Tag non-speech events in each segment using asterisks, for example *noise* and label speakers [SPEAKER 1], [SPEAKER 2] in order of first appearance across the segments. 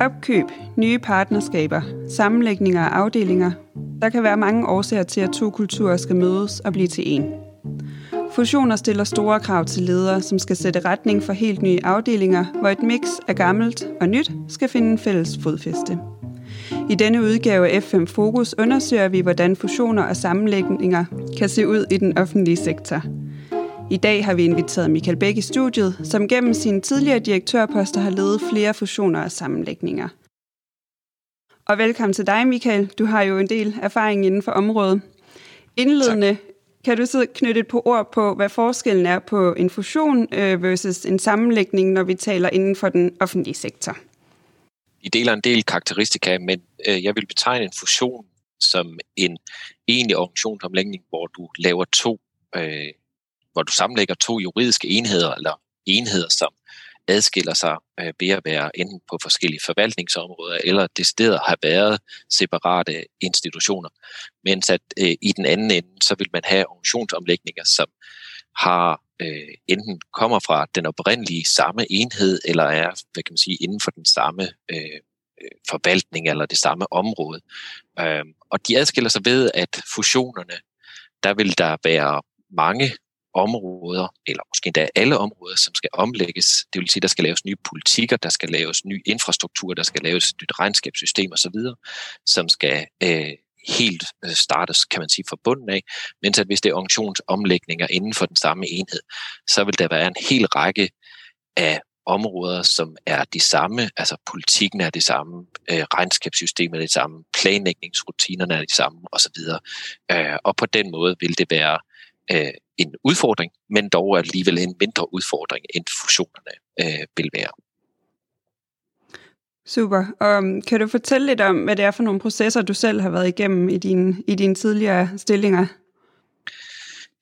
[SPEAKER 1] Opkøb, nye partnerskaber, sammenlægninger af afdelinger. Der kan være mange årsager til, at to kulturer skal mødes og blive til en. Fusioner stiller store krav til ledere, som skal sætte retning for helt nye afdelinger, hvor et mix af gammelt og nyt skal finde en fælles fodfæste. I denne udgave af F5 Fokus undersøger vi, hvordan fusioner og sammenlægninger kan se ud i den offentlige sektor. I dag har vi inviteret Michael Bæk i studiet, som gennem sine tidligere direktørposter har ledet flere fusioner og sammenlægninger. Og velkommen til dig, Michael. Du har jo en del erfaring inden for området. Indledende tak. kan du så knytte et på ord på, hvad forskellen er på en fusion øh, versus en sammenlægning, når vi taler inden for den offentlige sektor?
[SPEAKER 2] I deler en del karakteristika, men øh, jeg vil betegne en fusion som en egentlig organisationsomlægning, hvor du laver to, øh, hvor du sammenlægger to juridiske enheder, eller enheder, som adskiller sig øh, ved at være enten på forskellige forvaltningsområder, eller decideret har været separate institutioner. Mens at øh, i den anden ende, så vil man have organisationsomlægninger, som har øh, enten kommer fra den oprindelige samme enhed, eller er, hvad kan man sige, inden for den samme øh, øh forvaltning eller det samme område. Øh, og de adskiller sig ved, at fusionerne, der vil der være mange områder, eller måske endda alle områder, som skal omlægges. Det vil sige, der skal laves nye politikker, der skal laves ny infrastruktur, der skal laves et nyt regnskabssystem osv., som skal øh, helt øh, startes, kan man sige, fra bunden af, mens at hvis det er organisationsomlægninger inden for den samme enhed, så vil der være en hel række af områder, som er de samme, altså politikken er det samme, øh, regnskabssystemet er det samme, planlægningsrutinerne er de samme osv. Øh, og på den måde vil det være øh, en udfordring, men dog alligevel en mindre udfordring, end fusionerne øh, vil være.
[SPEAKER 1] Super. Og um, kan du fortælle lidt om, hvad det er for nogle processer, du selv har været igennem i, din, i dine tidligere stillinger?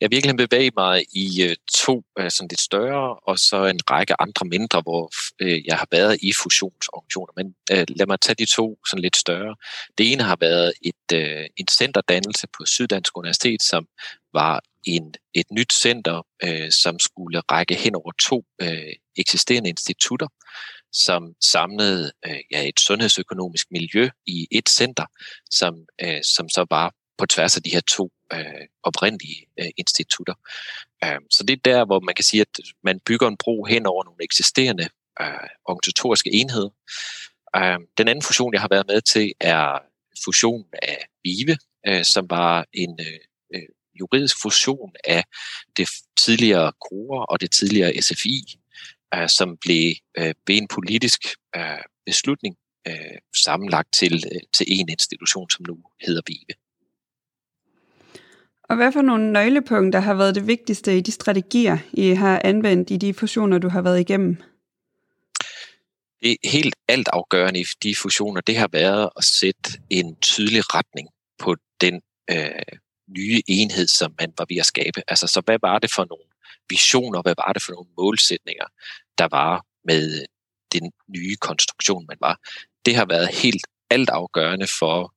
[SPEAKER 2] Jeg virkelig bevæget mig i uh, to uh, sådan lidt større, og så en række andre mindre, hvor uh, jeg har været i fusionsorganisationer. Men lad mig tage de to sådan lidt større. Det ene har været et, en centerdannelse på Syddansk Universitet, som var en, et nyt center, øh, som skulle række hen over to øh, eksisterende institutter som samlede øh, ja, et sundhedsøkonomisk miljø i et center, som, øh, som så var på tværs af de her to øh, oprindelige øh, institutter. Øh, så det er der, hvor man kan sige, at man bygger en bro hen over nogle eksisterende øh, organisatoriske enheder. Øh, den anden fusion, jeg har været med til, er fusionen af VIVE, øh, som var en øh juridisk fusion af det tidligere KORE og det tidligere SFI, øh, som blev øh, ved en politisk øh, beslutning øh, sammenlagt til, øh, til en institution, som nu hedder VIVE.
[SPEAKER 1] Og hvad for nogle nøglepunkter har været det vigtigste i de strategier, I har anvendt i de fusioner, du har været igennem?
[SPEAKER 2] Det helt alt afgørende i de fusioner, det har været at sætte en tydelig retning på den øh, nye enhed, som man var ved at skabe. Altså, så hvad var det for nogle visioner, hvad var det for nogle målsætninger, der var med den nye konstruktion, man var. Det har været helt altafgørende for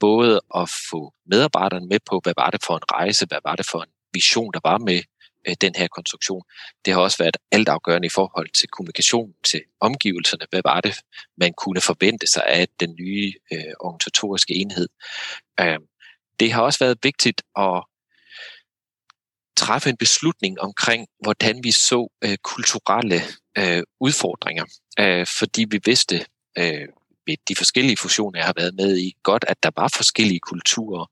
[SPEAKER 2] både at få medarbejderne med på, hvad var det for en rejse, hvad var det for en vision, der var med øh, den her konstruktion. Det har også været altafgørende i forhold til kommunikation til omgivelserne. Hvad var det, man kunne forvente sig af den nye øh, organisatoriske enhed? Øh, det har også været vigtigt at træffe en beslutning omkring, hvordan vi så øh, kulturelle øh, udfordringer, øh, fordi vi vidste øh, ved de forskellige fusioner, jeg har været med i, godt, at der var forskellige kulturer,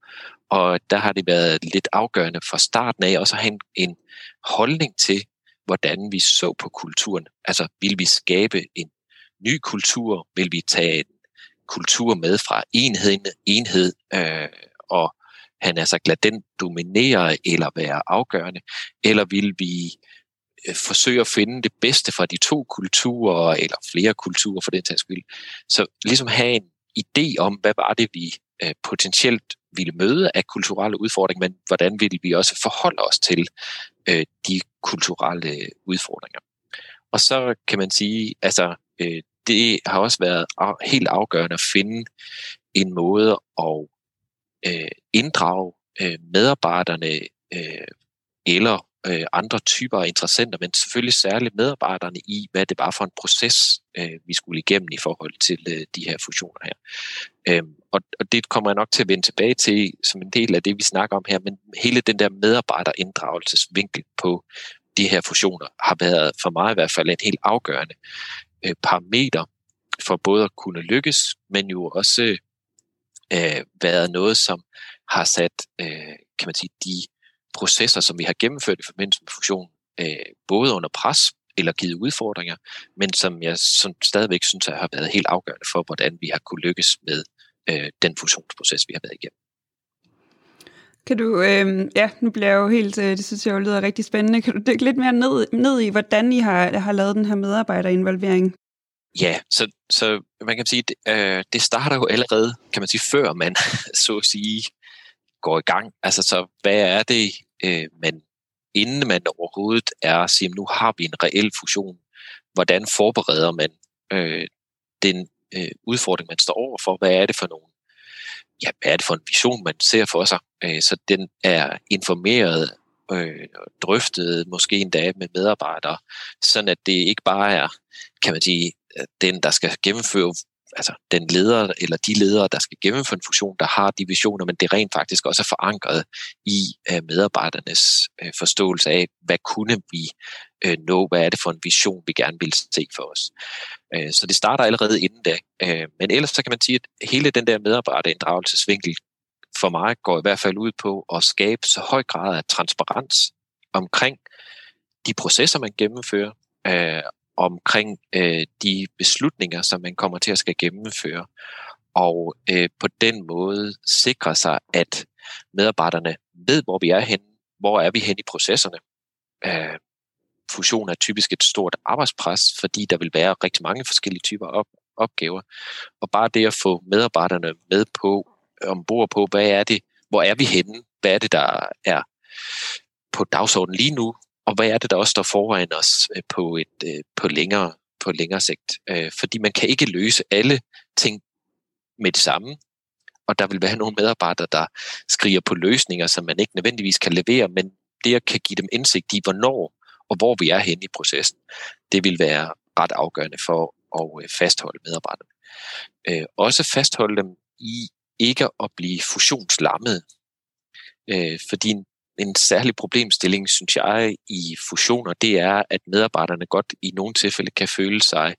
[SPEAKER 2] og der har det været lidt afgørende fra starten af også at have en, en holdning til, hvordan vi så på kulturen. Altså, vil vi skabe en ny kultur? Vil vi tage en kultur med fra enhed, enhed øh, og han er sagt, lad den dominere eller være afgørende, eller vil vi øh, forsøge at finde det bedste fra de to kulturer, eller flere kulturer for den sags skyld. Så ligesom have en idé om, hvad var det, vi øh, potentielt ville møde af kulturelle udfordringer, men hvordan ville vi også forholde os til øh, de kulturelle udfordringer. Og så kan man sige, altså øh, det har også været helt afgørende at finde en måde at øh, inddrage øh, medarbejderne øh, eller øh, andre typer af interessenter, men selvfølgelig særligt medarbejderne i, hvad det var for en proces, øh, vi skulle igennem i forhold til øh, de her fusioner her. Øhm, og, og det kommer jeg nok til at vende tilbage til som en del af det, vi snakker om her, men hele den der medarbejderinddragelsesvinkel på de her fusioner har været for mig i hvert fald en helt afgørende øh, parameter for både at kunne lykkes, men jo også øh, været noget, som har sat, øh, kan man sige, de processer, som vi har gennemført i forbindelse med fusionen, øh, både under pres eller givet udfordringer, men som jeg som stadigvæk synes har været helt afgørende for, hvordan vi har kunne lykkes med øh, den fusionsproces, vi har været igennem.
[SPEAKER 1] Kan du, øh, ja, nu bliver jeg jo helt, øh, det synes jeg jo lyder rigtig spændende. Kan du dykke lidt mere ned, ned i, hvordan I har, har lavet den her medarbejderinvolvering?
[SPEAKER 2] Ja, så, så man kan sige, det, øh, det starter jo allerede, kan man sige, før man *laughs* så at sige går i gang. Altså, så hvad er det, øh, man, inden man overhovedet er siger, nu har vi en reel fusion, hvordan forbereder man øh, den øh, udfordring, man står overfor? Hvad er det for nogle ja, hvad er det for en vision, man ser for sig? Øh, så den er informeret øh, drøftet, måske endda med medarbejdere, sådan at det ikke bare er, kan man sige, den, der skal gennemføre altså den leder eller de ledere, der skal gennemføre en funktion, der har de visioner, men det rent faktisk også er forankret i øh, medarbejdernes øh, forståelse af, hvad kunne vi øh, nå, hvad er det for en vision, vi gerne vil se for os. Så det starter allerede inden da. Men ellers så kan man sige, at hele den der medarbejderinddragelsesvinkel for mig går i hvert fald ud på at skabe så høj grad af transparens omkring de processer, man gennemfører, øh, omkring øh, de beslutninger, som man kommer til at skal gennemføre, og øh, på den måde sikre sig, at medarbejderne ved, hvor vi er henne, hvor er vi hen i processerne. Øh, fusion er typisk et stort arbejdspres, fordi der vil være rigtig mange forskellige typer op, opgaver. Og bare det at få medarbejderne med på, ombord på, hvad er det, hvor er vi henne, hvad er det, der er på dagsordenen lige nu, og hvad er det, der også står foran os øh, på et øh, på længere, på længere sigt. Øh, fordi man kan ikke løse alle ting med det samme, og der vil være nogle medarbejdere, der skriger på løsninger, som man ikke nødvendigvis kan levere, men det kan give dem indsigt i, hvornår og hvor vi er henne i processen, det vil være ret afgørende for at fastholde medarbejderne. Også fastholde dem i ikke at blive fusionslammet. Fordi en særlig problemstilling, synes jeg, i fusioner, det er, at medarbejderne godt i nogle tilfælde kan føle sig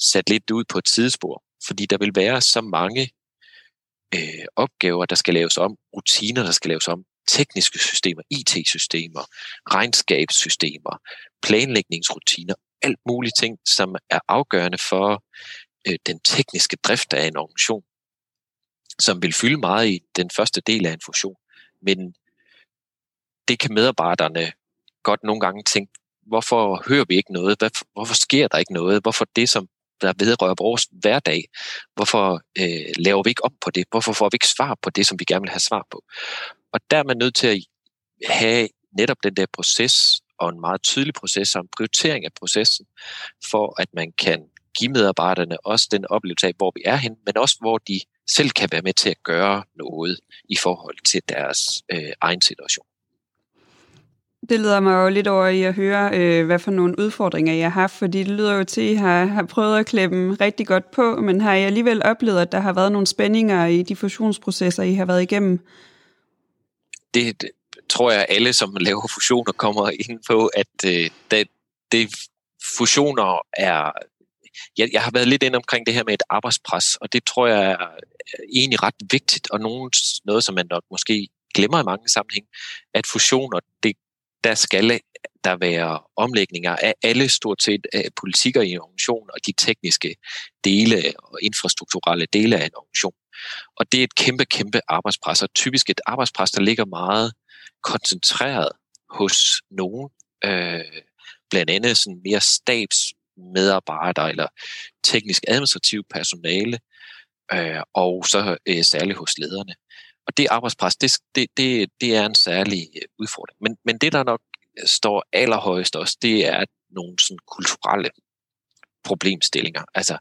[SPEAKER 2] sat lidt ud på et sidespor, fordi der vil være så mange øh, opgaver, der skal laves om, rutiner, der skal laves om, tekniske systemer, IT-systemer, regnskabssystemer, planlægningsrutiner, alt mulige ting, som er afgørende for øh, den tekniske drift af en organisation, som vil fylde meget i den første del af en fusion. Men det kan medarbejderne godt nogle gange tænke, hvorfor hører vi ikke noget? Hvorfor sker der ikke noget? Hvorfor det, som der vedrører vores hverdag, hvorfor øh, laver vi ikke op på det? Hvorfor får vi ikke svar på det, som vi gerne vil have svar på? Og der er man nødt til at have netop den der proces, og en meget tydelig proces og en prioritering af processen, for at man kan give medarbejderne også den oplevelse af, hvor vi er hen, men også hvor de selv kan være med til at gøre noget i forhold til deres øh, egen situation.
[SPEAKER 1] Det leder mig jo lidt over i at høre, øh, hvad for nogle udfordringer I har haft, fordi det lyder jo til, at I har, har prøvet at klemme rigtig godt på, men har I alligevel oplevet, at der har været nogle spændinger i de fusionsprocesser, I har været igennem?
[SPEAKER 2] Det, det tror jeg, alle, som laver fusioner, kommer ind på, at øh, det, det fusioner er... Jeg, jeg har været lidt ind omkring det her med et arbejdspres, og det tror jeg er egentlig ret vigtigt, og nogen, noget, som man nok måske glemmer i mange sammenhæng, at fusioner, det der skal der være omlægninger af alle stort set af politikker i en organisation og de tekniske dele og infrastrukturelle dele af en organisation. Og det er et kæmpe, kæmpe arbejdspres, og typisk et arbejdspres, der ligger meget koncentreret hos nogen, øh, blandt andet sådan mere stabsmedarbejdere eller teknisk administrativ personale, øh, og så øh, særligt hos lederne. Og det arbejdspres, det, det, det, det er en særlig øh, udfordring. Men, men det, der nok øh, står allerhøjest også, det er nogle sådan kulturelle problemstillinger. Altså,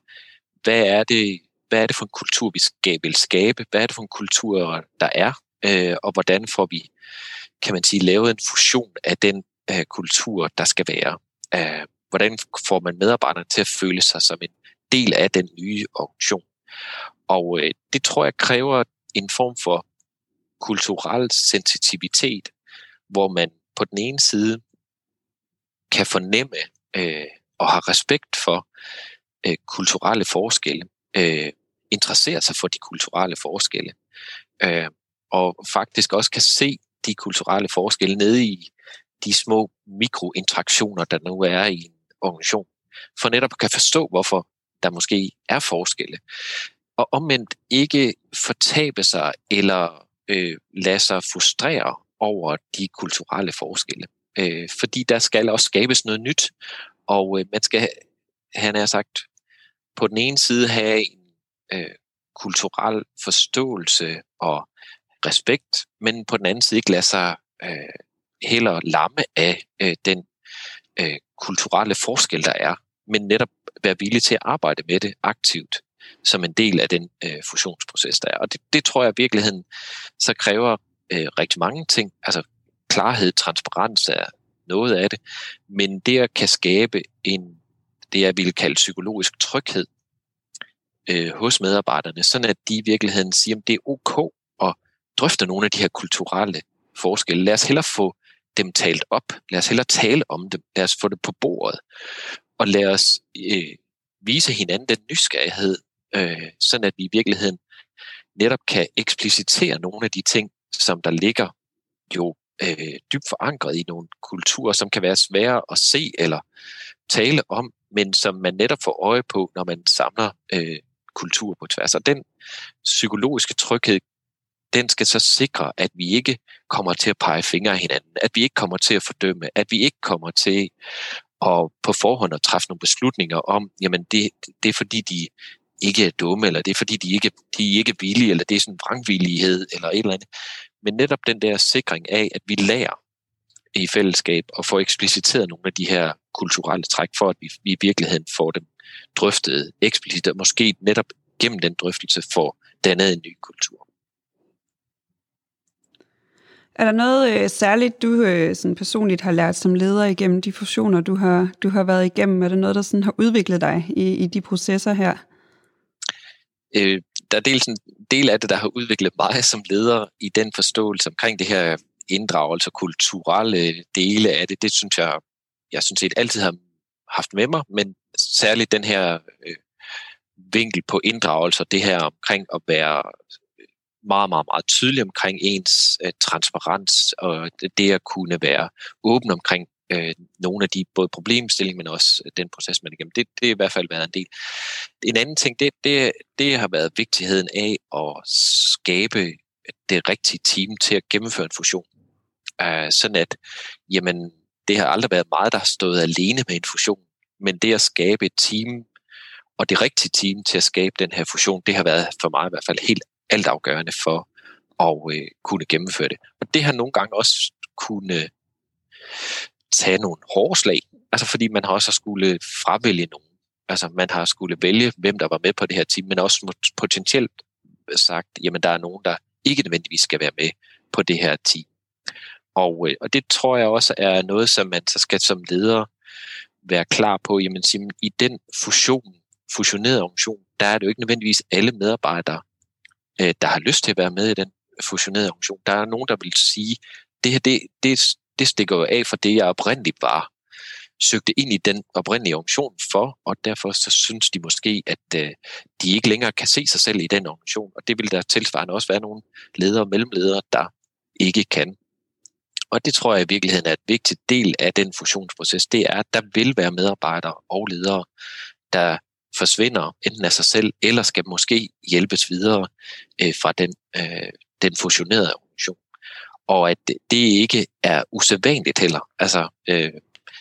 [SPEAKER 2] hvad er det, hvad er det for en kultur, vi skal, vil skabe? Hvad er det for en kultur, der er? Øh, og hvordan får vi, kan man sige, lavet en fusion af den øh, kultur, der skal være. Øh, hvordan får man medarbejderne til at føle sig som en del af den nye organisation? Og øh, det tror jeg kræver en form for kulturel sensitivitet, hvor man på den ene side kan fornemme øh, og har respekt for øh, kulturelle forskelle, øh, interessere sig for de kulturelle forskelle, øh, og faktisk også kan se de kulturelle forskelle nede i de små mikrointeraktioner, der nu er i en organisation, for netop kan forstå, hvorfor der måske er forskelle. Og omvendt ikke fortabe sig eller øh, lade sig frustrere over de kulturelle forskelle. Øh, fordi der skal også skabes noget nyt, og øh, man skal, han har sagt, på den ene side have en øh, kulturel forståelse og respekt, men på den anden side ikke lade sig øh, heller lamme af øh, den øh, kulturelle forskel, der er, men netop være villig til at arbejde med det aktivt som en del af den øh, fusionsproces, der er. Og det, det tror jeg i virkeligheden så kræver øh, rigtig mange ting. Altså klarhed, transparens er noget af det, men det at kan skabe en, det jeg ville kalde psykologisk tryghed øh, hos medarbejderne, sådan at de i virkeligheden siger, at det er ok at drøfte nogle af de her kulturelle forskelle. Lad os hellere få dem talt op. Lad os hellere tale om dem. Lad os få det på bordet. Og lad os øh, vise hinanden den nysgerrighed, øh, sådan at vi i virkeligheden netop kan eksplicitere nogle af de ting, som der ligger jo øh, dybt forankret i nogle kulturer, som kan være svære at se eller tale om, men som man netop får øje på, når man samler øh, kultur på tværs. Og den psykologiske tryghed, den skal så sikre, at vi ikke kommer til at pege fingre af hinanden, at vi ikke kommer til at fordømme, at vi ikke kommer til at på forhånd at træffe nogle beslutninger om, jamen det, det er fordi, de ikke er dumme, eller det er fordi, de ikke, de er ikke villige, eller det er sådan en vrangvillighed, eller et eller andet. Men netop den der sikring af, at vi lærer i fællesskab og får ekspliciteret nogle af de her kulturelle træk, for at vi, vi i virkeligheden får dem drøftet eksplicit, og måske netop gennem den drøftelse får dannet en ny kultur.
[SPEAKER 1] Er der noget øh, særligt, du øh, sådan personligt har lært som leder igennem de fusioner, du har, du har været igennem? Er der noget, der sådan har udviklet dig i, i de processer her?
[SPEAKER 2] Øh, der er dels en del af det, der har udviklet mig som leder i den forståelse omkring det her inddragelse og kulturelle dele af det. Det synes jeg, jeg synes set altid har haft med mig, men særligt den her øh, vinkel på inddragelse og det her omkring at være øh, meget, meget, meget tydelig omkring ens øh, transparens og det at kunne være åben omkring øh, nogle af de både problemstillinger, men også øh, den proces, man er igennem. Det, det er i hvert fald været en del. En anden ting, det, det, det har været vigtigheden af at skabe det rigtige team til at gennemføre en fusion. Uh, sådan at, jamen, det har aldrig været meget, der har stået alene med en fusion, men det at skabe et team, og det rigtige team til at skabe den her fusion, det har været for mig i hvert fald helt altafgørende for at øh, kunne gennemføre det. Og det har nogle gange også kunne tage nogle hårde slag, altså fordi man har også skulle fravælge nogen. Altså man har skulle vælge, hvem der var med på det her team, men også potentielt sagt, jamen der er nogen, der ikke nødvendigvis skal være med på det her team. Og, øh, og det tror jeg også er noget, som man så skal som leder være klar på, jamen sige, i den fusion, fusionerede organisation, der er det jo ikke nødvendigvis alle medarbejdere, øh, der har lyst til at være med i den fusionerede organisation. Der er nogen, der vil sige, det her, det, det, det stikker jo af fra det, jeg oprindeligt var. Søgte ind i den oprindelige organisation for, og derfor så synes de måske, at øh, de ikke længere kan se sig selv i den organisation, og det vil der tilsvarende også være nogle ledere og mellemledere, der ikke kan. Og det tror jeg i virkeligheden er et vigtigt del af den fusionsproces, det er, at der vil være medarbejdere og ledere, der forsvinder enten af sig selv, eller skal måske hjælpes videre øh, fra den, øh, den fusionerede og at det ikke er usædvanligt heller. Altså, øh,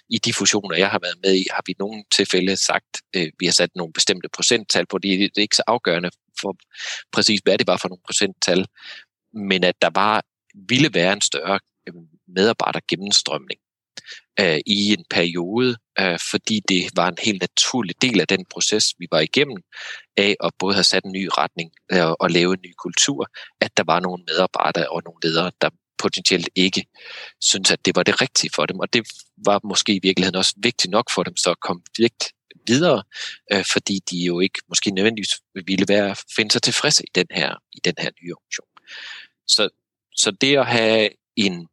[SPEAKER 2] i de fusioner, jeg har været med i, har vi i nogle tilfælde sagt, øh, vi har sat nogle bestemte procenttal på. Det, det er ikke så afgørende for præcis, hvad det var for nogle procenttal, men at der var, ville være en større medarbejder medarbejdergennemstrømning øh, i en periode, øh, fordi det var en helt naturlig del af den proces, vi var igennem, af at både have sat en ny retning øh, og lave en ny kultur, at der var nogle medarbejdere og nogle ledere, der potentielt ikke synes, at det var det rigtige for dem. Og det var måske i virkeligheden også vigtigt nok for dem, så at komme vægt videre, øh, fordi de jo ikke måske nødvendigvis ville være, finde sig tilfredse i den her, i den her nye organisation. Så, så det at have en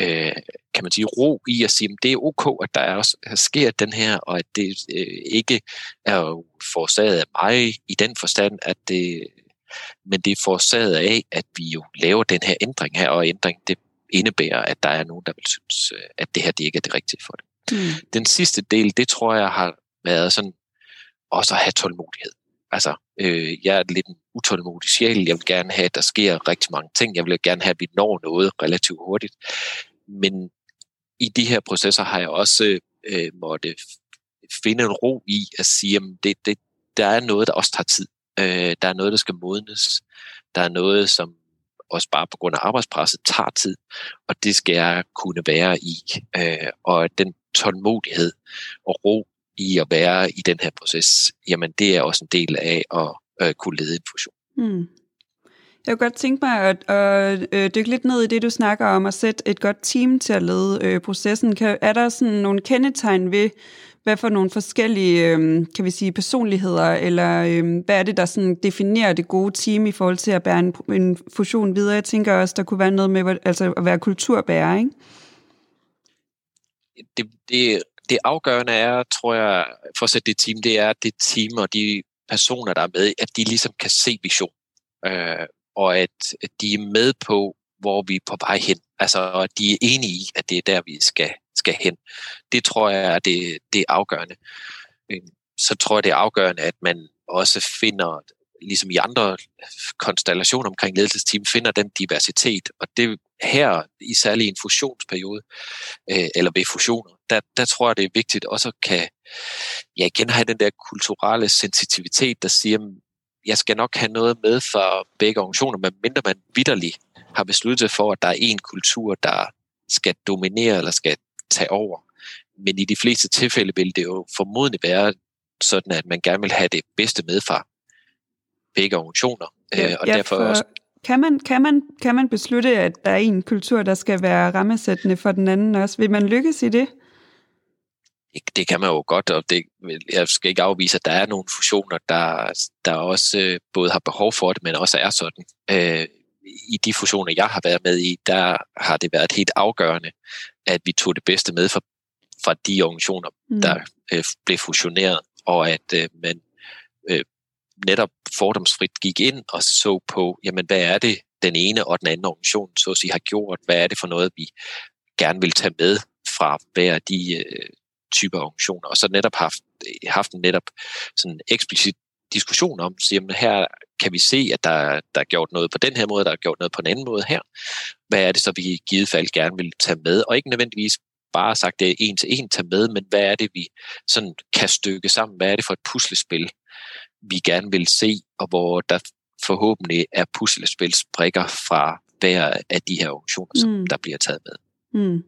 [SPEAKER 2] øh, kan man sige, ro i at sige, at det er ok, at der er også sker den her, og at det øh, ikke er forårsaget af mig i den forstand, at det, men det er forårsaget af, at vi jo laver den her ændring her, og ændring det indebærer, at der er nogen, der vil synes, øh, at det her det ikke er det rigtige for det. Mm. Den sidste del, det tror jeg har været sådan, også at have tålmodighed. Altså, øh, jeg er lidt en utålmodig sjæl. Jeg vil gerne have, at der sker rigtig mange ting. Jeg vil gerne have, at vi når noget relativt hurtigt. Men i de her processer har jeg også øh, måtte finde en ro i at sige, at det, det, der er noget, der også tager tid. Øh, der er noget, der skal modnes. Der er noget, som også bare på grund af arbejdspresset tager tid, og det skal jeg kunne være i. Øh, og den tålmodighed og ro i at være i den her proces, jamen det er også en del af at øh, kunne lede en fusion. Mm.
[SPEAKER 1] Jeg kunne godt tænke mig at, at, at dykke lidt ned i det, du snakker om, at sætte et godt team til at lede øh, processen. Kan, er der sådan nogle kendetegn ved, hvad for nogle forskellige øh, kan vi sige, personligheder, eller øh, hvad er det, der sådan definerer det gode team i forhold til at bære en, en fusion videre? Jeg tænker også, der kunne være noget med altså at være kulturbærer, ikke?
[SPEAKER 2] Det, det, det afgørende er, tror jeg, for at sætte det team, det er, at det team og de personer, der er med, at de ligesom kan se vision. Øh, og at, at de er med på, hvor vi er på vej hen. Altså, at de er enige i, at det er der, vi skal, skal hen. Det tror jeg er det, det er afgørende. Øhm, så tror jeg, det er afgørende, at man også finder, ligesom i andre konstellationer omkring ledelsesteam, finder den diversitet. Og det her, i særlig en fusionsperiode, øh, eller ved fusioner, der, der tror jeg, det er vigtigt også at kan, ja, igen have den der kulturelle sensitivitet, der siger, jeg skal nok have noget med for begge organisationer, men mindre man vidderligt har besluttet for, at der er en kultur, der skal dominere eller skal tage over. Men i de fleste tilfælde vil det jo formodentlig være sådan, at man gerne vil have det bedste med fra begge organisationer.
[SPEAKER 1] Ja, øh, og ja, derfor for, også... kan, man, kan, man, kan man beslutte, at der er en kultur, der skal være rammesættende for den anden også? Vil man lykkes i det?
[SPEAKER 2] det kan man jo godt, og det, jeg skal ikke afvise, at der er nogle fusioner, der, der også øh, både har behov for det, men også er sådan. Øh, I de fusioner, jeg har været med i, der har det været helt afgørende, at vi tog det bedste med fra, fra de organisationer, mm. der øh, blev fusioneret, og at øh, man øh, netop fordomsfrit gik ind og så på, jamen hvad er det, den ene og den anden organisation så at sige, har gjort, hvad er det for noget, vi gerne vil tage med fra hver af de øh, typer organisationer, og så netop haft, haft en netop sådan eksplicit diskussion om, så jamen, her kan vi se, at der, der er gjort noget på den her måde, der er gjort noget på den anden måde her. Hvad er det så, vi i givet fald gerne vil tage med? Og ikke nødvendigvis bare sagt, det er en til en tage med, men hvad er det, vi sådan kan stykke sammen? Hvad er det for et puslespil, vi gerne vil se, og hvor der forhåbentlig er puslespilsbrikker fra hver af de her organisationer, som mm. der bliver taget med. Mm.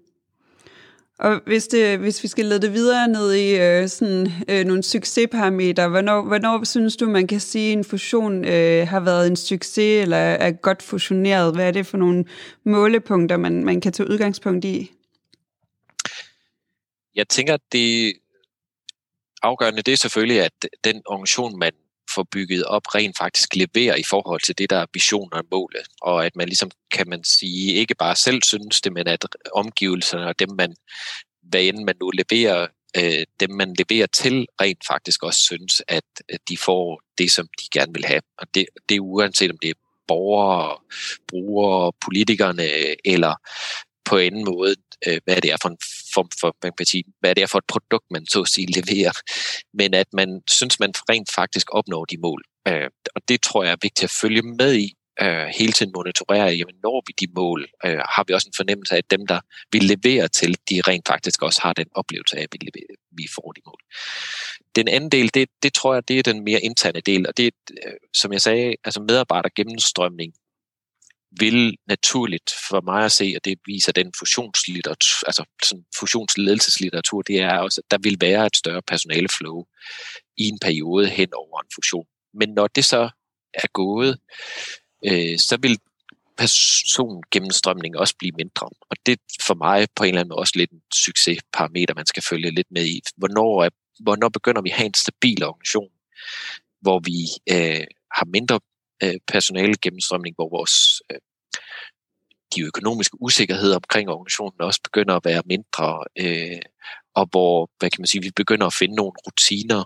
[SPEAKER 1] Og hvis, det, hvis vi skal lede det videre ned i øh, sådan, øh, nogle succesparametre, hvornår, hvornår synes du, man kan sige, at en fusion øh, har været en succes eller er godt fusioneret? Hvad er det for nogle målepunkter, man, man kan tage udgangspunkt i?
[SPEAKER 2] Jeg tænker, at det afgørende det er selvfølgelig, at den organisation, man får bygget op, rent faktisk leverer i forhold til det, der er visioner og målet. Og at man ligesom, kan man sige, ikke bare selv synes det, men at omgivelserne og dem, man, hvad end man nu leverer, øh, dem man leverer til, rent faktisk også synes, at, at de får det, som de gerne vil have. Og det, det er uanset om det er borgere, brugere, politikerne eller på en måde, øh, hvad det er for en form for, man kan sige, hvad det er for et produkt, man så at sige leverer, men at man synes, man rent faktisk opnår de mål. Øh, og det tror jeg er vigtigt at følge med i, øh, hele tiden monitorere, jamen når vi de mål, øh, har vi også en fornemmelse af, at dem, der vi leverer til, de rent faktisk også har den oplevelse af, at vi, leverer, vi får de mål. Den anden del, det, det tror jeg, det er den mere interne del, og det øh, som jeg sagde, altså medarbejder gennemstrømning vil naturligt for mig at se, og det viser den fusionslitteratur, altså sådan fusionsledelseslitteratur, det er også, at der vil være et større personaleflow i en periode hen over en fusion. Men når det så er gået, øh, så vil persongennemstrømning også blive mindre. Og det for mig på en eller anden måde også lidt en succesparameter, man skal følge lidt med i. Hvornår, er, hvornår begynder vi at have en stabil organisation, hvor vi øh, har mindre øh, personale gennemstrømning, hvor vores øh, de økonomiske usikkerheder omkring organisationen også begynder at være mindre, øh, og hvor hvad kan man sige, vi begynder at finde nogle rutiner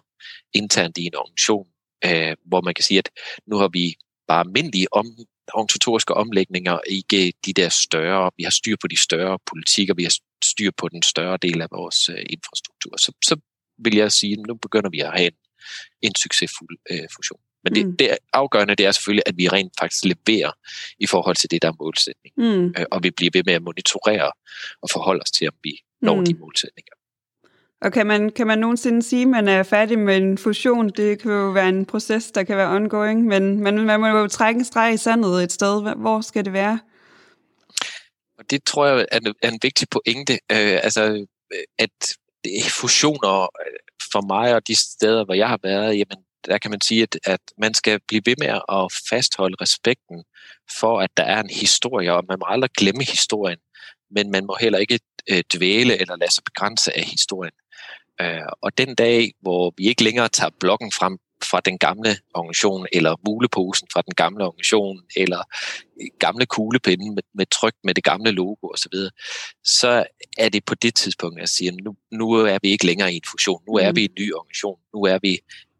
[SPEAKER 2] internt i en organisation, øh, hvor man kan sige, at nu har vi bare almindelige om, organisatoriske omlægninger, ikke de der større, vi har styr på de større politikker, vi har styr på den større del af vores øh, infrastruktur. Så, så vil jeg sige, at nu begynder vi at have en, en succesfuld øh, fusion. Men det, mm. det afgørende det er selvfølgelig, at vi rent faktisk leverer i forhold til det, der er målsætning. Mm. Øh, og vi bliver ved med at monitorere og forholde os til, om vi når mm. de målsætninger.
[SPEAKER 1] Og kan man, kan man nogensinde sige, at man er færdig med en fusion? Det kan jo være en proces, der kan være ongoing, men, men man må jo trække en streg i sandet et sted. Hvor skal det være?
[SPEAKER 2] Og det tror jeg er en, er en vigtig pointe. Øh, altså, at fusioner øh, for mig og de steder, hvor jeg har været, jamen, der kan man sige, at, at man skal blive ved med at fastholde respekten for, at der er en historie, og man må aldrig glemme historien, men man må heller ikke øh, dvæle eller lade sig begrænse af historien. Øh, og den dag, hvor vi ikke længere tager blokken frem fra den gamle organisation, eller muleposen fra den gamle organisation, eller gamle kuglepinde med, med tryk med det gamle logo osv., så, så er det på det tidspunkt, at jeg siger, nu, nu er vi ikke længere i en fusion, nu er mm. vi en ny organisation, nu er vi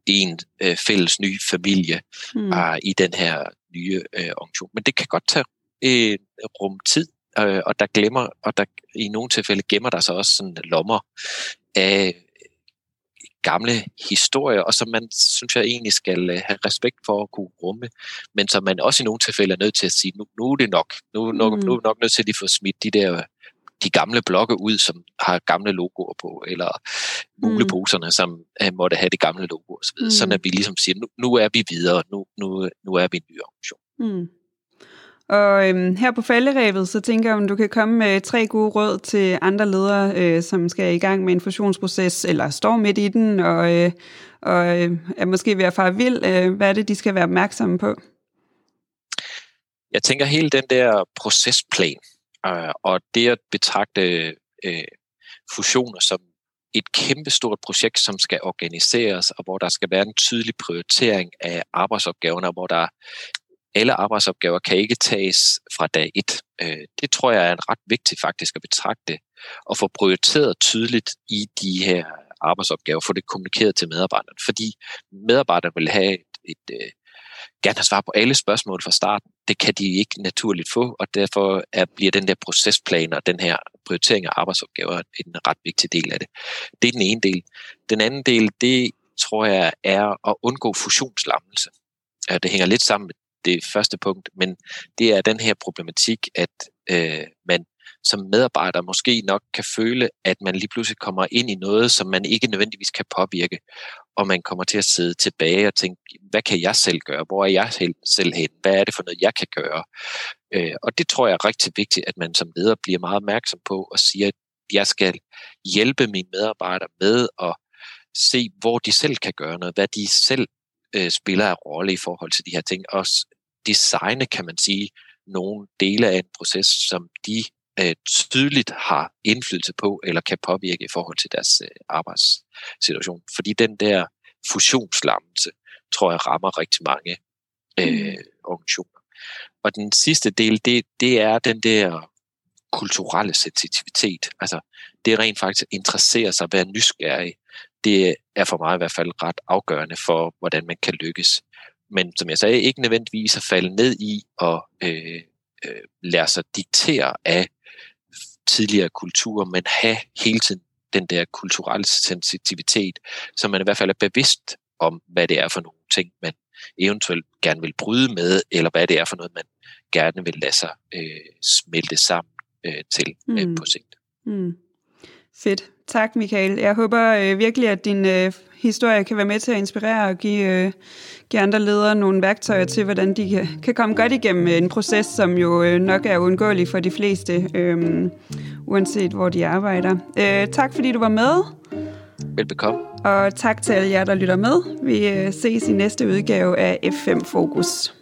[SPEAKER 2] en øh, fælles ny familie mm. uh, i den her nye øh, organisation. Men det kan godt tage øh, rum tid, øh, og der glemmer, og der i nogle tilfælde gemmer der sig også sådan lommer af gamle historier, og som man, synes jeg, egentlig skal øh, have respekt for at kunne rumme, men som man også i nogle tilfælde er nødt til at sige, nu, nu er det nok. Nu, nu, mm. nu er vi nok nødt til at få smidt de der de gamle blokke ud, som har gamle logoer på, eller muleposerne, mm. som uh, måtte have det gamle logo osv. Mm. Sådan at vi ligesom siger, nu, nu er vi videre, nu, nu, nu er vi en ny organisation. Mm.
[SPEAKER 1] Og øhm, her på falderæbet, så tænker jeg, om du kan komme med tre gode råd til andre ledere, øh, som skal i gang med en fusionsproces, eller står midt i den, og, øh, og øh, er måske ved at fare vild. Øh, hvad er det, de skal være opmærksomme på?
[SPEAKER 2] Jeg tænker hele den der procesplan, øh, og det at betragte øh, fusioner som et kæmpestort projekt, som skal organiseres, og hvor der skal være en tydelig prioritering af arbejdsopgaverne, hvor der alle arbejdsopgaver kan ikke tages fra dag et. Øh, det tror jeg er en ret vigtigt faktisk at betragte og få prioriteret tydeligt i de her arbejdsopgaver, få det kommunikeret til medarbejderne, fordi medarbejderne vil have et, et, øh, gerne have svar på alle spørgsmål fra starten. Det kan de ikke naturligt få, og derfor er, bliver den der procesplan og den her prioritering af arbejdsopgaver en ret vigtig del af det. Det er den ene del. Den anden del, det tror jeg er at undgå fusionslammelse. Det hænger lidt sammen med det første punkt, men det er den her problematik, at øh, man som medarbejder måske nok kan føle, at man lige pludselig kommer ind i noget, som man ikke nødvendigvis kan påvirke, og man kommer til at sidde tilbage og tænke, hvad kan jeg selv gøre? Hvor er jeg selv hen? Hvad er det for noget, jeg kan gøre? Øh, og det tror jeg er rigtig vigtigt, at man som leder bliver meget opmærksom på og siger, at jeg skal hjælpe mine medarbejdere med at se, hvor de selv kan gøre noget, hvad de selv øh, spiller af rolle i forhold til de her ting, og designe, kan man sige, nogle dele af en proces, som de øh, tydeligt har indflydelse på eller kan påvirke i forhold til deres øh, arbejdssituation. Fordi den der fusionslammelse, tror jeg, rammer rigtig mange øh, mm. organisationer. Og den sidste del, det, det er den der kulturelle sensitivitet. Altså, det er rent faktisk at interessere sig, være nysgerrig. Det er for mig i hvert fald ret afgørende for, hvordan man kan lykkes. Men som jeg sagde, ikke nødvendigvis at falde ned i og øh, øh, lade sig diktere af tidligere kulturer, men have hele tiden den der kulturelle sensitivitet, så man i hvert fald er bevidst om, hvad det er for nogle ting, man eventuelt gerne vil bryde med, eller hvad det er for noget, man gerne vil lade sig øh, smelte sammen øh, til øh, mm. på sigt. Mm.
[SPEAKER 1] Fedt. Tak, Michael. Jeg håber øh, virkelig, at din øh, historie kan være med til at inspirere og give, øh, give andre ledere nogle værktøjer til, hvordan de kan, kan komme godt igennem en proces, som jo øh, nok er uundgåelig for de fleste, øh, uanset hvor de arbejder. Øh, tak, fordi du var med.
[SPEAKER 2] Velbekomme.
[SPEAKER 1] Og tak til alle jer, der lytter med. Vi øh, ses i næste udgave af F5 Fokus.